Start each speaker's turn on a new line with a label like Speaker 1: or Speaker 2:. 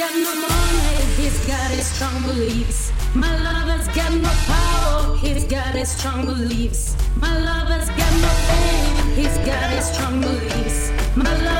Speaker 1: got no money, he's got his strong beliefs. My lover's got no power, he's got his strong beliefs. My lover's got no fame, he's got his strong beliefs. My lover's